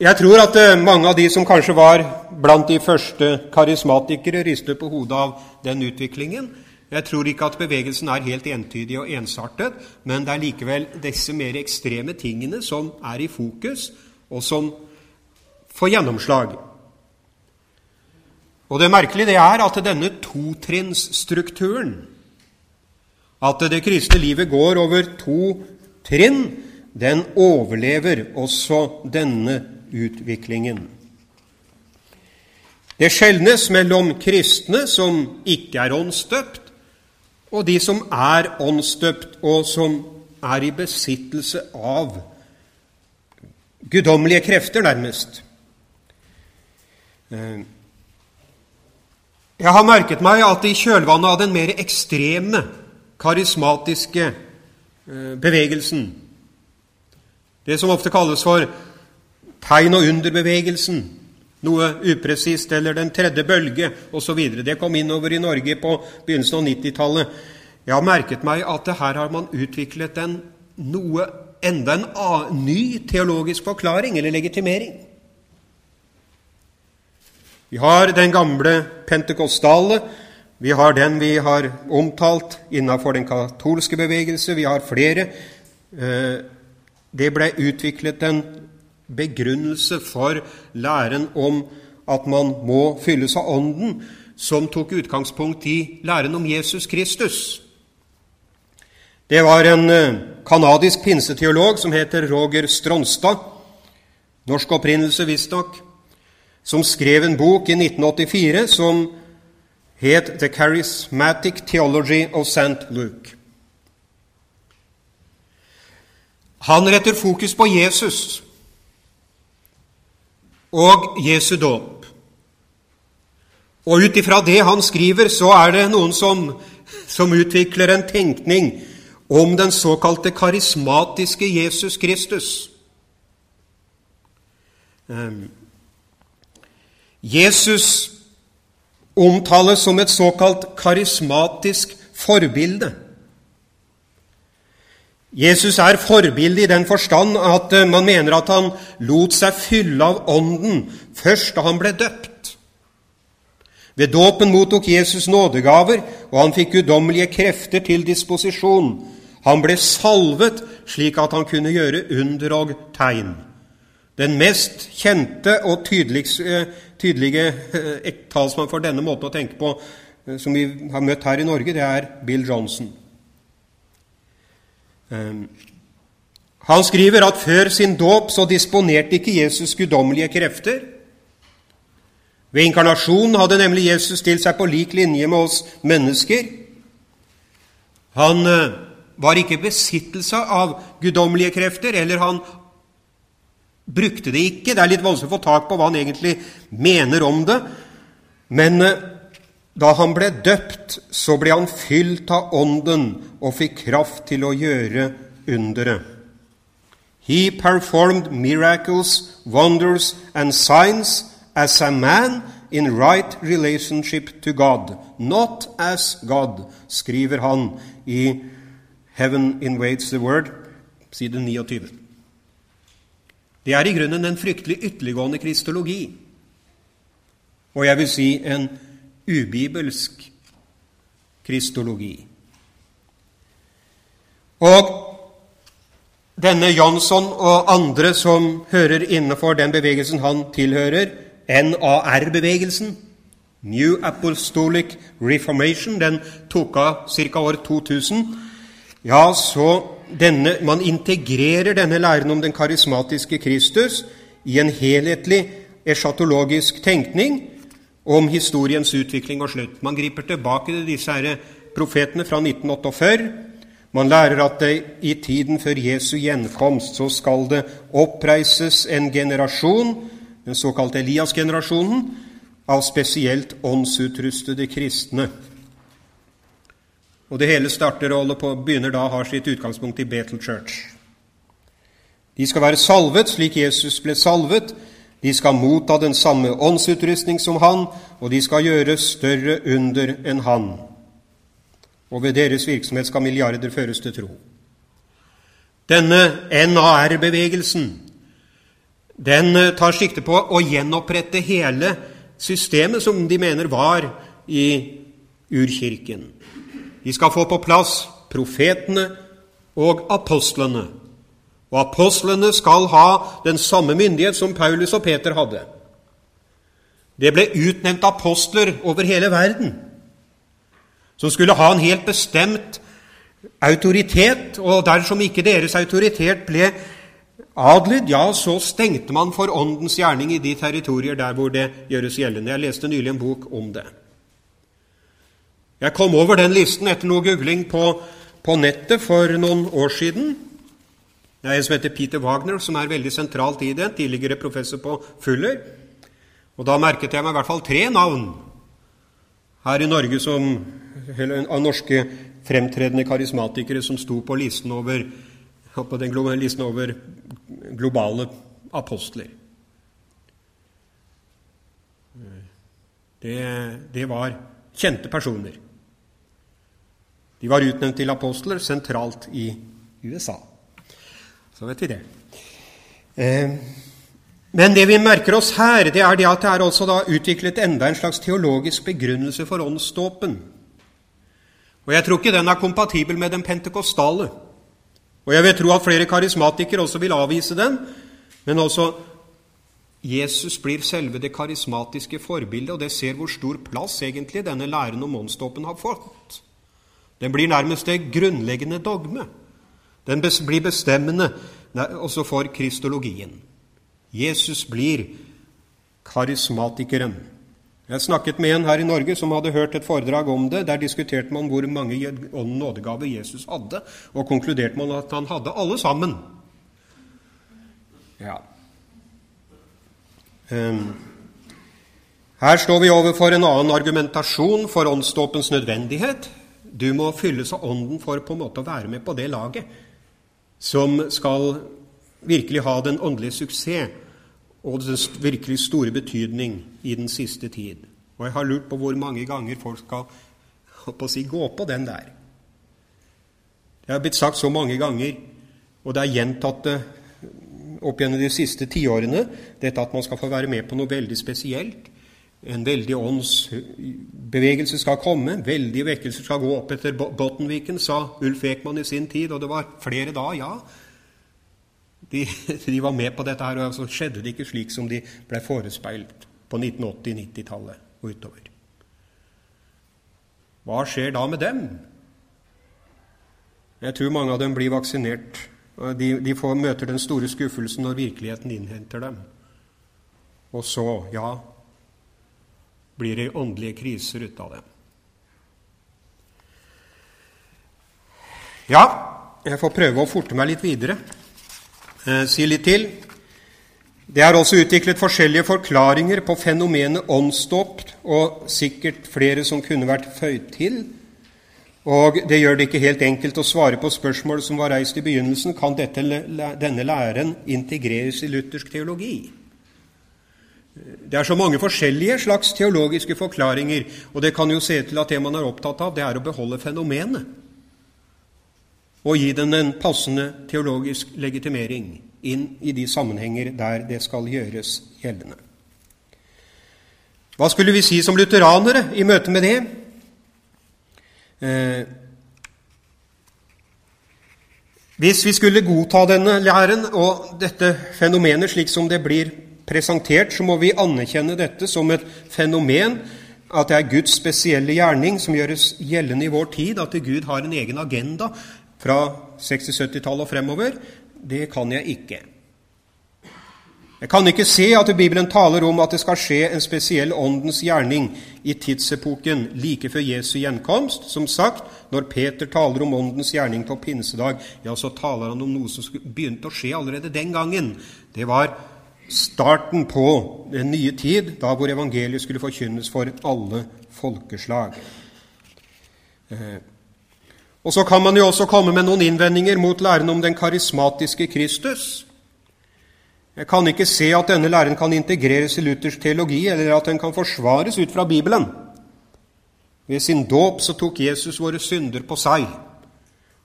[SPEAKER 1] jeg tror at eh, mange av de som kanskje var blant de første karismatikere, rister på hodet av den utviklingen. Jeg tror ikke at bevegelsen er helt entydig og ensartet, men det er likevel disse mer ekstreme tingene som er i fokus, og som får gjennomslag. Og det merkelige det er at denne totrinnsstrukturen at det kristne livet går over to trinn, den overlever også denne utviklingen. Det skjelnes mellom kristne som ikke er åndsdøpt, og de som er åndsdøpt, og som er i besittelse av guddommelige krefter, nærmest. Eh, jeg har merket meg at i kjølvannet av den mer ekstreme, karismatiske eh, bevegelsen, det som ofte kalles for tegn- og underbevegelsen, noe upresist, eller Den tredje bølge osv. Det kom innover i Norge på begynnelsen av 90-tallet. Jeg har merket meg at her har man utviklet en noe enda en ny teologisk forklaring eller legitimering. Vi har den gamle pentekostale, vi har den vi har omtalt innenfor den katolske bevegelse, vi har flere. Eh, det ble utviklet en begrunnelse for læren om at man må fylles av Ånden, som tok utgangspunkt i læren om Jesus Kristus. Det var en kanadisk eh, pinseteolog som heter Roger Stronstad, norsk opprinnelse visstnok, som skrev en bok i 1984 som het The Charismatic Theology of St. Luke. Han retter fokus på Jesus og Jesu dåp. Og ut ifra det han skriver, så er det noen som, som utvikler en tenkning om den såkalte karismatiske Jesus Kristus. Ehm, Jesus omtales som et såkalt karismatisk forbilde. Jesus er forbilde i den forstand at eh, man mener at han lot seg fylle av Ånden først da han ble døpt. Ved dåpen mottok Jesus nådegaver, og han fikk guddommelige krefter til disposisjon. Han ble salvet slik at han kunne gjøre under og tegn. Den mest kjente og tydelige, tydelige eh, talsmann for denne måten å tenke på eh, som vi har møtt her i Norge, det er Bill Johnson. Ehm, han skriver at før sin dåp så disponerte ikke Jesus guddommelige krefter. Ved inkarnasjonen hadde nemlig Jesus stilt seg på lik linje med oss mennesker. Han eh, var ikke besittelse av guddommelige krefter, eller han brukte det ikke. Det er litt vanskelig å få tak på hva han egentlig mener om det. Men eh, da han ble døpt, så ble han fylt av Ånden og fikk kraft til å gjøre underet. He performed miracles, wonders and signs as a man in right relationship to God, not as God, skriver han i 'Heaven invades the Word, side 29. Det er i grunnen en fryktelig ytterliggående kristologi, og jeg vil si en ubibelsk kristologi. Og denne Johnson og andre som hører innenfor den bevegelsen han tilhører, NAR-bevegelsen, New Apostolic Reformation, den tok av ca. år 2000, ja, så denne, man integrerer denne læren om den karismatiske Kristus i en helhetlig eschatologisk tenkning om historiens utvikling og slutt. Man griper tilbake til disse her profetene fra 1948. Man lærer at det i tiden før Jesu gjenkomst så skal det oppreises en generasjon, den såkalte Elias-generasjonen, av spesielt åndsutrustede kristne. Og det hele starter og på, begynner da har sitt utgangspunkt i Bethel Church. De skal være salvet slik Jesus ble salvet. De skal motta den samme åndsutrustning som han, og de skal gjøre større under enn han. Og ved deres virksomhet skal milliarder føres til tro. Denne NAR-bevegelsen den eh, tar sikte på å gjenopprette hele systemet som de mener var i urkirken. De skal få på plass profetene og apostlene. Og apostlene skal ha den samme myndighet som Paulus og Peter hadde. Det ble utnevnt apostler over hele verden som skulle ha en helt bestemt autoritet, og dersom ikke deres autoritet ble adlydd, ja, så stengte man for åndens gjerning i de territorier der hvor det gjøres gjeldende. Jeg leste nylig en bok om det. Jeg kom over den listen etter noe googling på, på nettet for noen år siden. Det er en som heter Peter Wagner, som er veldig sentralt i det. Tidligere professor på Fuller. Og da merket jeg meg i hvert fall tre navn her i Norge som, av norske fremtredende karismatikere som sto på listen over, på den listen over globale apostler. Det, det var kjente personer. De var utnevnt til apostler sentralt i USA. Så vet vi det. Eh, men det vi merker oss her, det er det at det er også da utviklet enda en slags teologisk begrunnelse for åndsdåpen. Og jeg tror ikke den er kompatibel med den pentekostale. Og jeg vil tro at flere karismatikere også vil avvise den. Men også Jesus blir selve det karismatiske forbildet, og det ser hvor stor plass egentlig denne læren om åndsdåpen har fått. Den blir nærmest det grunnleggende dogme. Den blir bestemmende også for kristologien. Jesus blir karismatikeren. Jeg snakket med en her i Norge som hadde hørt et foredrag om det. Der diskuterte man hvor mange ånd nådegaver Jesus hadde, og konkluderte man at han hadde alle sammen. Ja. Um, her står vi overfor en annen argumentasjon for åndsdåpens nødvendighet. Du må fylles av Ånden for på en måte å være med på det laget som skal virkelig ha den åndelige suksess og den virkelig store betydning i den siste tid. Og jeg har lurt på hvor mange ganger folk skal på si, gå på den der. Det har blitt sagt så mange ganger, og det er gjentatt det opp gjennom de siste tiårene, dette at man skal få være med på noe veldig spesielt. En veldig åndsbevegelse skal komme, veldig vekkelse skal gå opp etter Bottenviken, sa Ulf Ekman i sin tid, og det var flere da, ja. De, de, var med på dette, her, og så skjedde det ikke slik som de ble forespeilt på 1980-90-tallet og utover. Hva skjer da med dem? Jeg tror mange av dem blir vaksinert. De, de får, møter den store skuffelsen når virkeligheten innhenter dem. Og så, ja, blir det åndelige kriser ut av det. Ja, jeg får prøve å forte meg litt videre eh, si litt til. Det er også utviklet forskjellige forklaringer på fenomenet åndsdåp, og sikkert flere som kunne vært føyd til. Og det gjør det ikke helt enkelt å svare på spørsmålet som var reist i begynnelsen. Kan dette, denne læren integreres i luthersk teologi? Det er så mange forskjellige slags teologiske forklaringer, og det kan jo se til at det man er opptatt av, det er å beholde fenomenet og gi den en passende teologisk legitimering inn i de sammenhenger der det skal gjøres gjeldende. Hva skulle vi si som lutheranere i møte med det? Eh, hvis vi skulle godta denne læren og dette fenomenet slik som det blir presentert, så må vi anerkjenne dette som et fenomen, at det er Guds spesielle gjerning som gjøres gjeldende i vår tid, at Gud har en egen agenda fra 60-70-tallet og fremover, det kan jeg ikke. Jeg kan ikke se at Bibelen taler om at det skal skje en spesiell åndens gjerning i tidsepoken like før Jesu gjenkomst. Som sagt, når Peter taler om åndens gjerning på pinsedag, ja, så taler han om noe som begynte å skje allerede den gangen. Det var starten på den nye tid, da hvor evangeliet skulle forkynnes for alle folkeslag. Eh, og så kan man jo også komme med noen innvendinger mot læren om den karismatiske Kristus. Jeg kan ikke se at denne læren kan integreres i Luthers teologi, eller at den kan forsvares ut fra Bibelen. Ved sin dåp så tok Jesus våre synder på seg.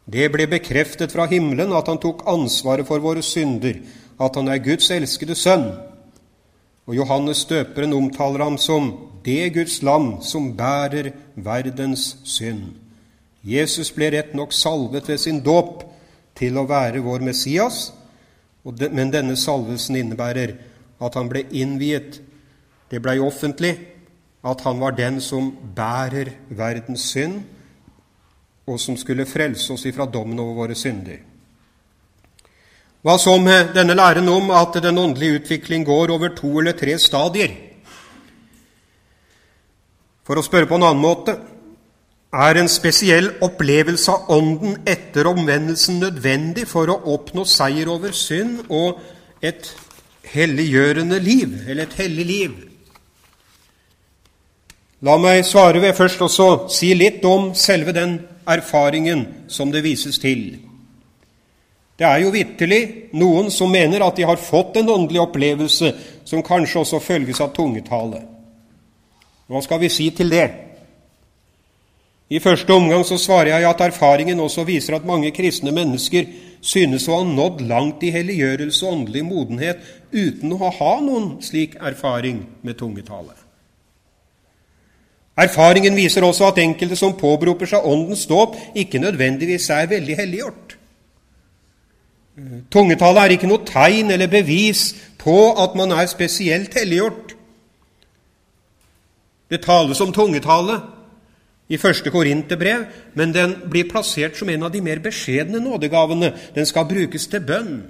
[SPEAKER 1] Det ble bekreftet fra himmelen at han tok ansvaret for våre synder, at han er Guds elskede sønn. Og Johannes døperen omtaler ham som det Guds lam som bærer verdens synd. Jesus ble rett nok salvet ved sin dåp til å være vår Messias, men denne salvelsen innebærer at han ble innviet. Det blei offentlig at han var den som bærer verdens synd, og som skulle frelse oss ifra dommen over våre synder. Hva så med denne læren om at den åndelige utvikling går over to eller tre stadier? For å spørre på en annen måte er en spesiell opplevelse av Ånden etter omvendelsen nødvendig for å oppnå seier over synd og et helliggjørende liv, eller et hellig liv? La meg svare ved først også si litt om selve den erfaringen som det vises til. Det er jo vitterlig noen som mener at de har fått en åndelig opplevelse som kanskje også følges av tungetale. Hva skal vi si til det? I første omgang så svarer jeg at erfaringen også viser at mange kristne mennesker synes å ha nådd langt i helliggjørelse og åndelig modenhet uten å ha noen slik erfaring med tungetale. Erfaringen viser også at enkelte som påberoper seg Åndens dåp, ikke nødvendigvis er veldig helliggjort. Tungetale er ikke noe tegn eller bevis på at man er spesielt helliggjort. Det tales om tungetale i første Korinterbrev, men den blir plassert som en av de mer beskjedne nådegavene. Den skal brukes til bønn.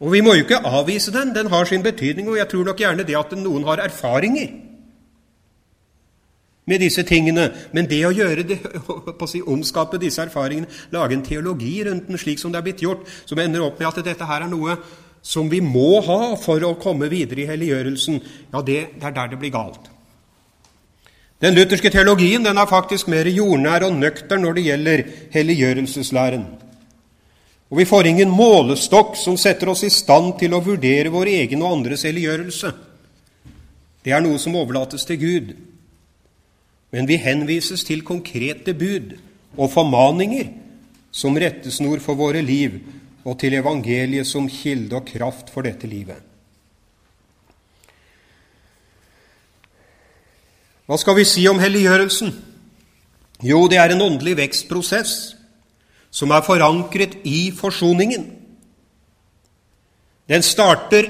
[SPEAKER 1] Og vi må jo ikke avvise den. Den har sin betydning, og jeg tror nok gjerne det at noen har erfaringer med disse tingene. Men det å gjøre det, å si, omskape disse erfaringene, lage en teologi rundt den slik som det er blitt gjort, som ender opp med at dette her er noe som vi må ha for å komme videre i helliggjørelsen, ja, det, det er der det blir galt. Den lutherske teologien den er faktisk mer jordnær og nøktern når det gjelder helliggjørelseslæren. Og vi får ingen målestokk som setter oss i stand til å vurdere vår egen og andres helliggjørelse. Det er noe som overlates til Gud men vi henvises til konkrete bud og formaninger som rettesnor for våre liv, og til evangeliet som kilde og kraft for dette livet. Hva skal vi si om helliggjørelsen? Jo, det er en åndelig vekstprosess som er forankret i forsoningen. Den starter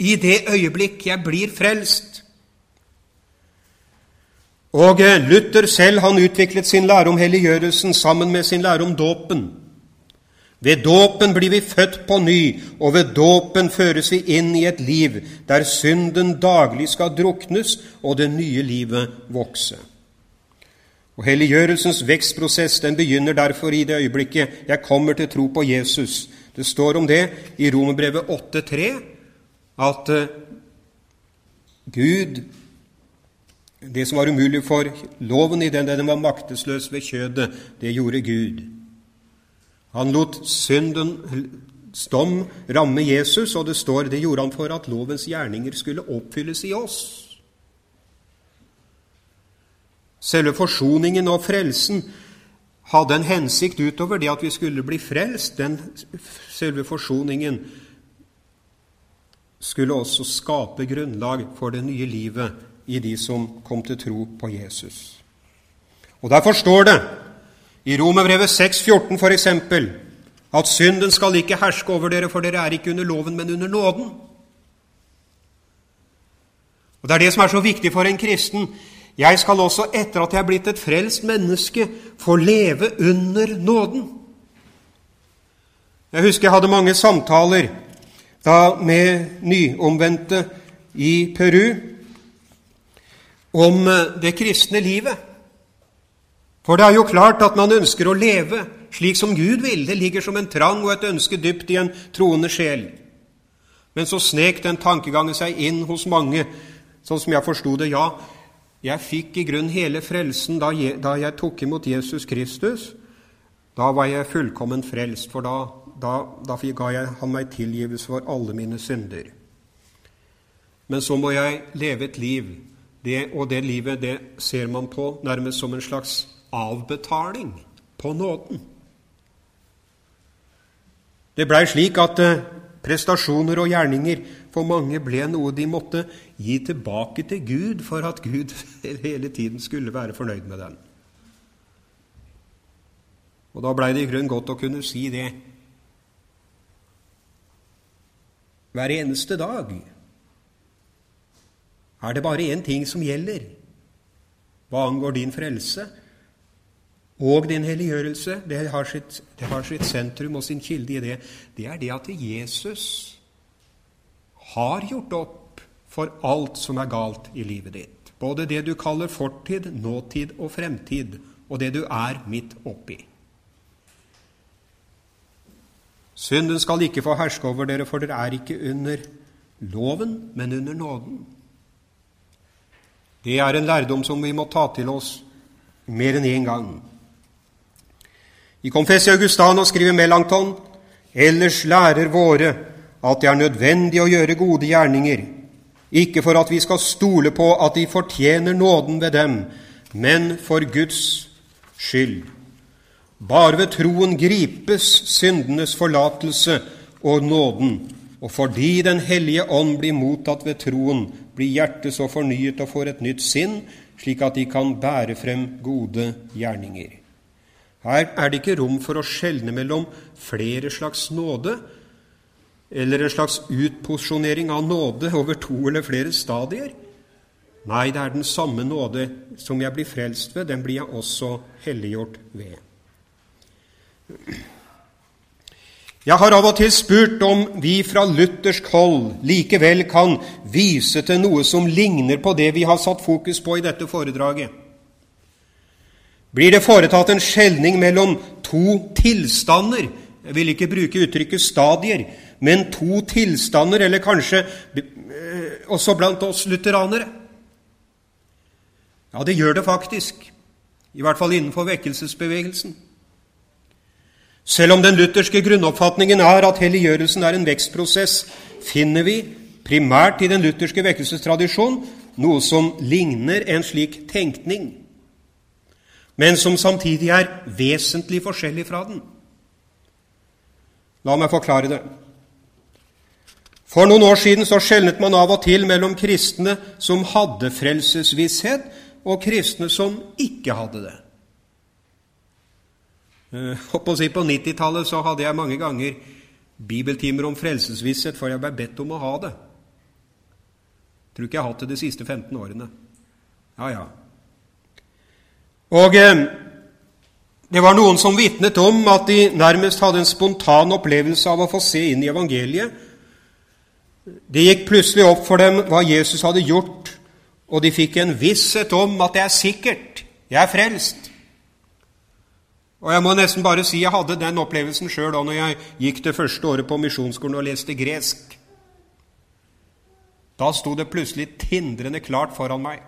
[SPEAKER 1] i det øyeblikk jeg blir frelst. Og eh, Luther selv han utviklet sin lære om helliggjørelsen sammen med sin lære om dåpen. Ved dåpen blir vi født på ny, og ved dåpen føres vi inn i et liv der synden daglig skal druknes og det nye livet vokse. Og Helliggjørelsens vekstprosess den begynner derfor i det øyeblikket jeg kommer til tro på Jesus. Det står om det i Romerbrevet 8,3 at eh, Gud det som var umulig for loven i den den var maktesløs ved kjødet, det gjorde Gud. Han lot syndens dom ramme Jesus, og det står det gjorde han for at lovens gjerninger skulle oppfylles i oss. Selve forsoningen og frelsen hadde en hensikt utover det at vi skulle bli frelst. Den selve forsoningen skulle også skape grunnlag for det nye livet i de som kom til tro på Jesus. Og Derfor står det i Romerbrevet 6,14 f.eks. at synden skal ikke herske over dere, for dere er ikke under loven, men under nåden. Og Det er det som er så viktig for en kristen. Jeg skal også, etter at jeg er blitt et frelst menneske, få leve under nåden. Jeg husker jeg hadde mange samtaler da med nyomvendte i Peru om eh, det kristne livet. For det er jo klart at man ønsker å leve slik som Gud vil. Det ligger som en trang og et ønske dypt i en troende sjel. Men så snek den tankegangen seg inn hos mange, sånn som jeg forsto det. Ja, jeg fikk i grunn hele frelsen da jeg, da jeg, tok imot Jesus Kristus. Da var jeg fullkommen frelst, for da, da, da ga jeg han meg tilgivelse for alle mine synder. Men så må jeg leve et liv det, og det livet det ser man på nærmest som en slags avbetaling på nåden. Det blei slik at eh, prestasjoner og gjerninger for mange ble noe de måtte gi tilbake til Gud for at Gud hele tiden skulle være fornøyd med den. Og da blei det i grunnen godt å kunne si det hver eneste dag er det bare én ting som gjelder hva angår din frelse. og din helliggjørelse, det har, sitt, det har sitt sentrum og sin kilde i det, det er det at Jesus har gjort opp for alt som er galt i livet ditt. Både det du kaller fortid, nåtid og fremtid, og det du er midt oppi. Synden skal ikke få herske over dere, for dere er ikke under loven, men under nåden. Det er en lærdom som vi må ta til oss mer enn én gang. I Confessia Augustana skriver Melanchthon ellers lærer våre at det er nødvendig å gjøre gode gjerninger, ikke for at vi skal stole på at de fortjener nåden ved dem, men for Guds skyld. Bare ved troen gripes syndenes forlatelse og nåden, og fordi Den hellige ånd blir mottatt ved troen, blir hjertet så fornyet og får et nytt sinn, slik at de kan bære frem gode gjerninger. Her er det ikke rom for å skjelne mellom flere slags nåde eller en slags utposisjonering av nåde over to eller flere stadier. Nei, det er den samme nåde som jeg blir frelst ved, den blir jeg også helliggjort ved. Jeg har av og til spurt om vi fra luthersk hold likevel kan vise til noe som ligner på det vi har satt fokus på i dette foredraget. Blir det foretatt en skjelning mellom to tilstander Jeg vil ikke bruke uttrykket stadier, men to tilstander, eller kanskje eh, også blant oss lutheranere? Ja, det gjør det faktisk. I hvert fall innenfor vekkelsesbevegelsen. Selv om den lutherske grunnoppfatningen er at helliggjørelsen er en vekstprosess, finner vi primært i den lutherske vekkelsestradisjon noe som ligner en slik tenkning, men som samtidig er vesentlig forskjellig fra den. La meg forklare det. For noen år siden så skjelnet man av og til mellom kristne som hadde frelsesvisshet, og kristne som ikke hadde det. Eh, på 90-tallet så hadde jeg mange ganger bibeltimer om frelsesvisshet, for jeg ble bedt om å ha det. Tror ikke jeg har hatt det de siste 15 årene. Ja, ja. Og eh, det var noen som vitnet om at de nærmest hadde en spontan opplevelse av å få se inn i evangeliet. Det gikk plutselig opp for dem hva Jesus hadde gjort, og de fikk en visshet om at det er sikkert, jeg er frelst. Og jeg må nesten bare si jeg hadde den opplevelsen sjøl da når jeg gikk det første året på misjonsskolen og leste gresk. Da sto det plutselig tindrende klart foran meg.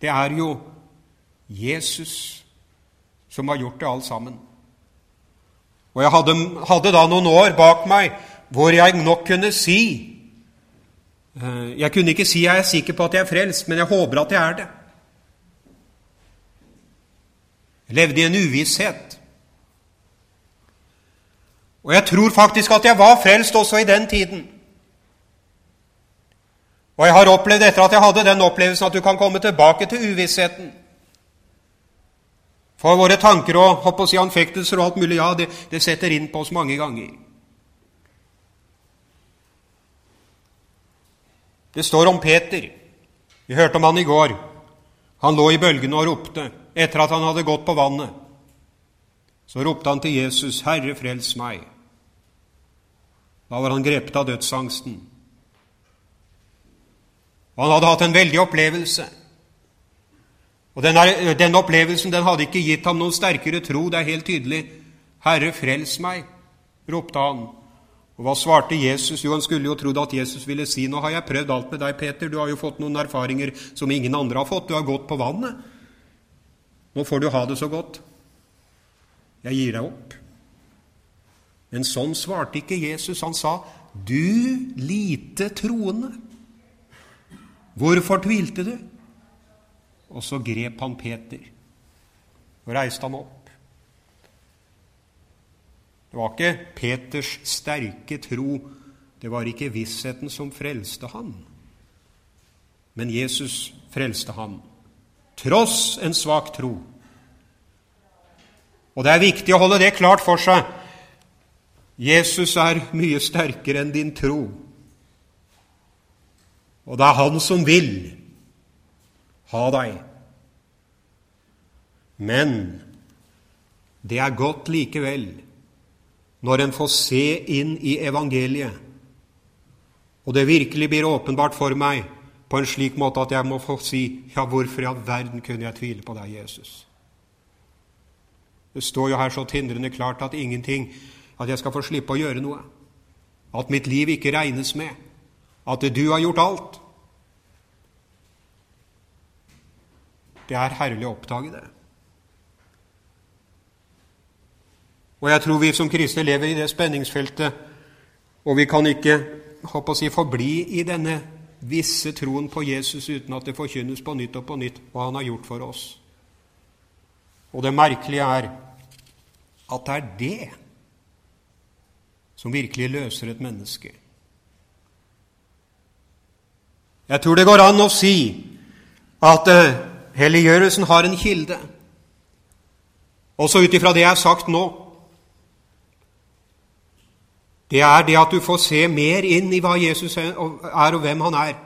[SPEAKER 1] Det er jo Jesus som har gjort det alt sammen. Og jeg hadde, hadde da noen år bak meg hvor jeg nok kunne si eh, Jeg kunne ikke si jeg er sikker på at jeg er frelst, men jeg håper at jeg er det. Jeg levde i en uvisshet. Og jeg tror faktisk at jeg var frelst også i den tiden. Og jeg har opplevd etter at jeg hadde den opplevelsen, at du kan komme tilbake til uvissheten. For våre tanker og hopp og si, anfektelser og alt mulig, ja, det, det setter inn på oss mange ganger. Det står om Peter. Vi hørte om han i går. Han lå i bølgene og ropte etter at han hadde gått på vannet. Så ropte han til Jesus, 'Herre, frels meg'. Da var han grepet av dødsangsten. Og han hadde hatt en veldig opplevelse. Og denne, den opplevelsen den hadde ikke gitt ham noen sterkere tro, det er helt tydelig. 'Herre, frels meg', ropte han. Og hva svarte Jesus? Jo, han skulle jo trodd at Jesus ville si, 'Nå har jeg prøvd alt med deg, Peter. Du har jo fått noen erfaringer som ingen andre har fått. Du har gått på vannet.' Nå får du ha det så godt. Jeg gir deg opp. Men sånn svarte ikke Jesus. Han sa, 'Du lite troende, hvorfor tvilte du?' Og så grep han Peter og reiste ham opp. Det var ikke Peters sterke tro, det var ikke vissheten som frelste han. Men Jesus frelste ham tross en svak tro. Og det er viktig å holde det klart for seg. Jesus er mye sterkere enn din tro. Og det er Han som vil ha deg. Men det er godt likevel når en får se inn i evangeliet, og det virkelig blir åpenbart for meg på en slik måte at jeg må få si ja, hvorfor i all verden kunne jeg tvile på deg, Jesus? Det står jo her så tindrende klart at ingenting At jeg skal få slippe å gjøre noe. At mitt liv ikke regnes med. At du har gjort alt. Det er herlig å oppdage det. Og jeg tror vi som kristne lever i det spenningsfeltet, og vi kan ikke håper å si, forbli i denne visse troen på Jesus uten at det forkynnes på nytt og på nytt hva han har gjort for oss. Og det merkelige er at det er det som virkelig løser et menneske. Jeg tror det går an å si at uh, helliggjørelsen har en kilde. Også ut ifra det jeg har sagt nå. Det er det at du får se mer inn i hva Jesus er og hvem han er,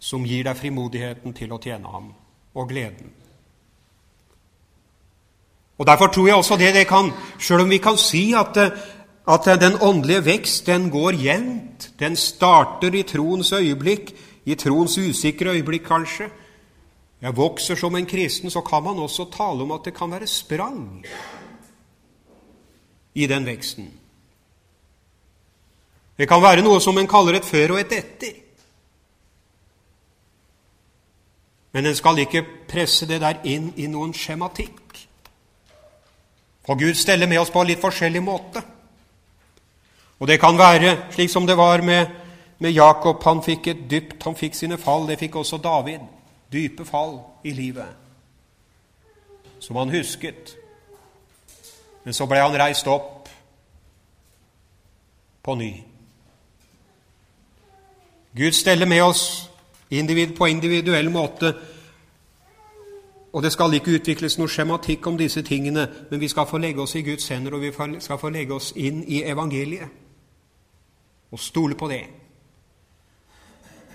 [SPEAKER 1] som gir deg frimodigheten til å tjene ham, og gleden. Og Derfor tror jeg også det det kan, sjøl om vi kan si at, at den åndelige vekst den går jevnt, den starter i troens øyeblikk, i troens usikre øyeblikk kanskje. Jeg vokser som en kristen, så kan man også tale om at det kan være sprang i den veksten. Det kan være noe som en kaller et før og et etter. Men en skal ikke presse det der inn i noen skjematikk. For Gud steller med oss på en litt forskjellig måte. Og det kan være slik som det var med, med Jakob. Han fikk et dypt, han fikk sine fall. Det fikk også David. Dype fall i livet. Som han husket. Men så ble han reist opp på ny. Gud steller med oss individ på individuell måte. Og det skal ikke utvikles noe skjematikk om disse tingene, men vi skal få legge oss i Guds hender, og vi skal få legge oss inn i evangeliet og stole på det.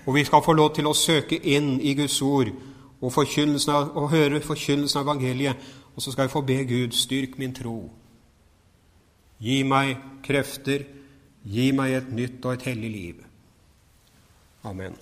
[SPEAKER 1] Og vi skal få lov til å søke inn i Guds ord og, av, og høre forkynnelsen av evangeliet, og så skal vi få be Gud, styrk min tro. Gi meg krefter, gi meg et nytt og et hellig liv. Amen.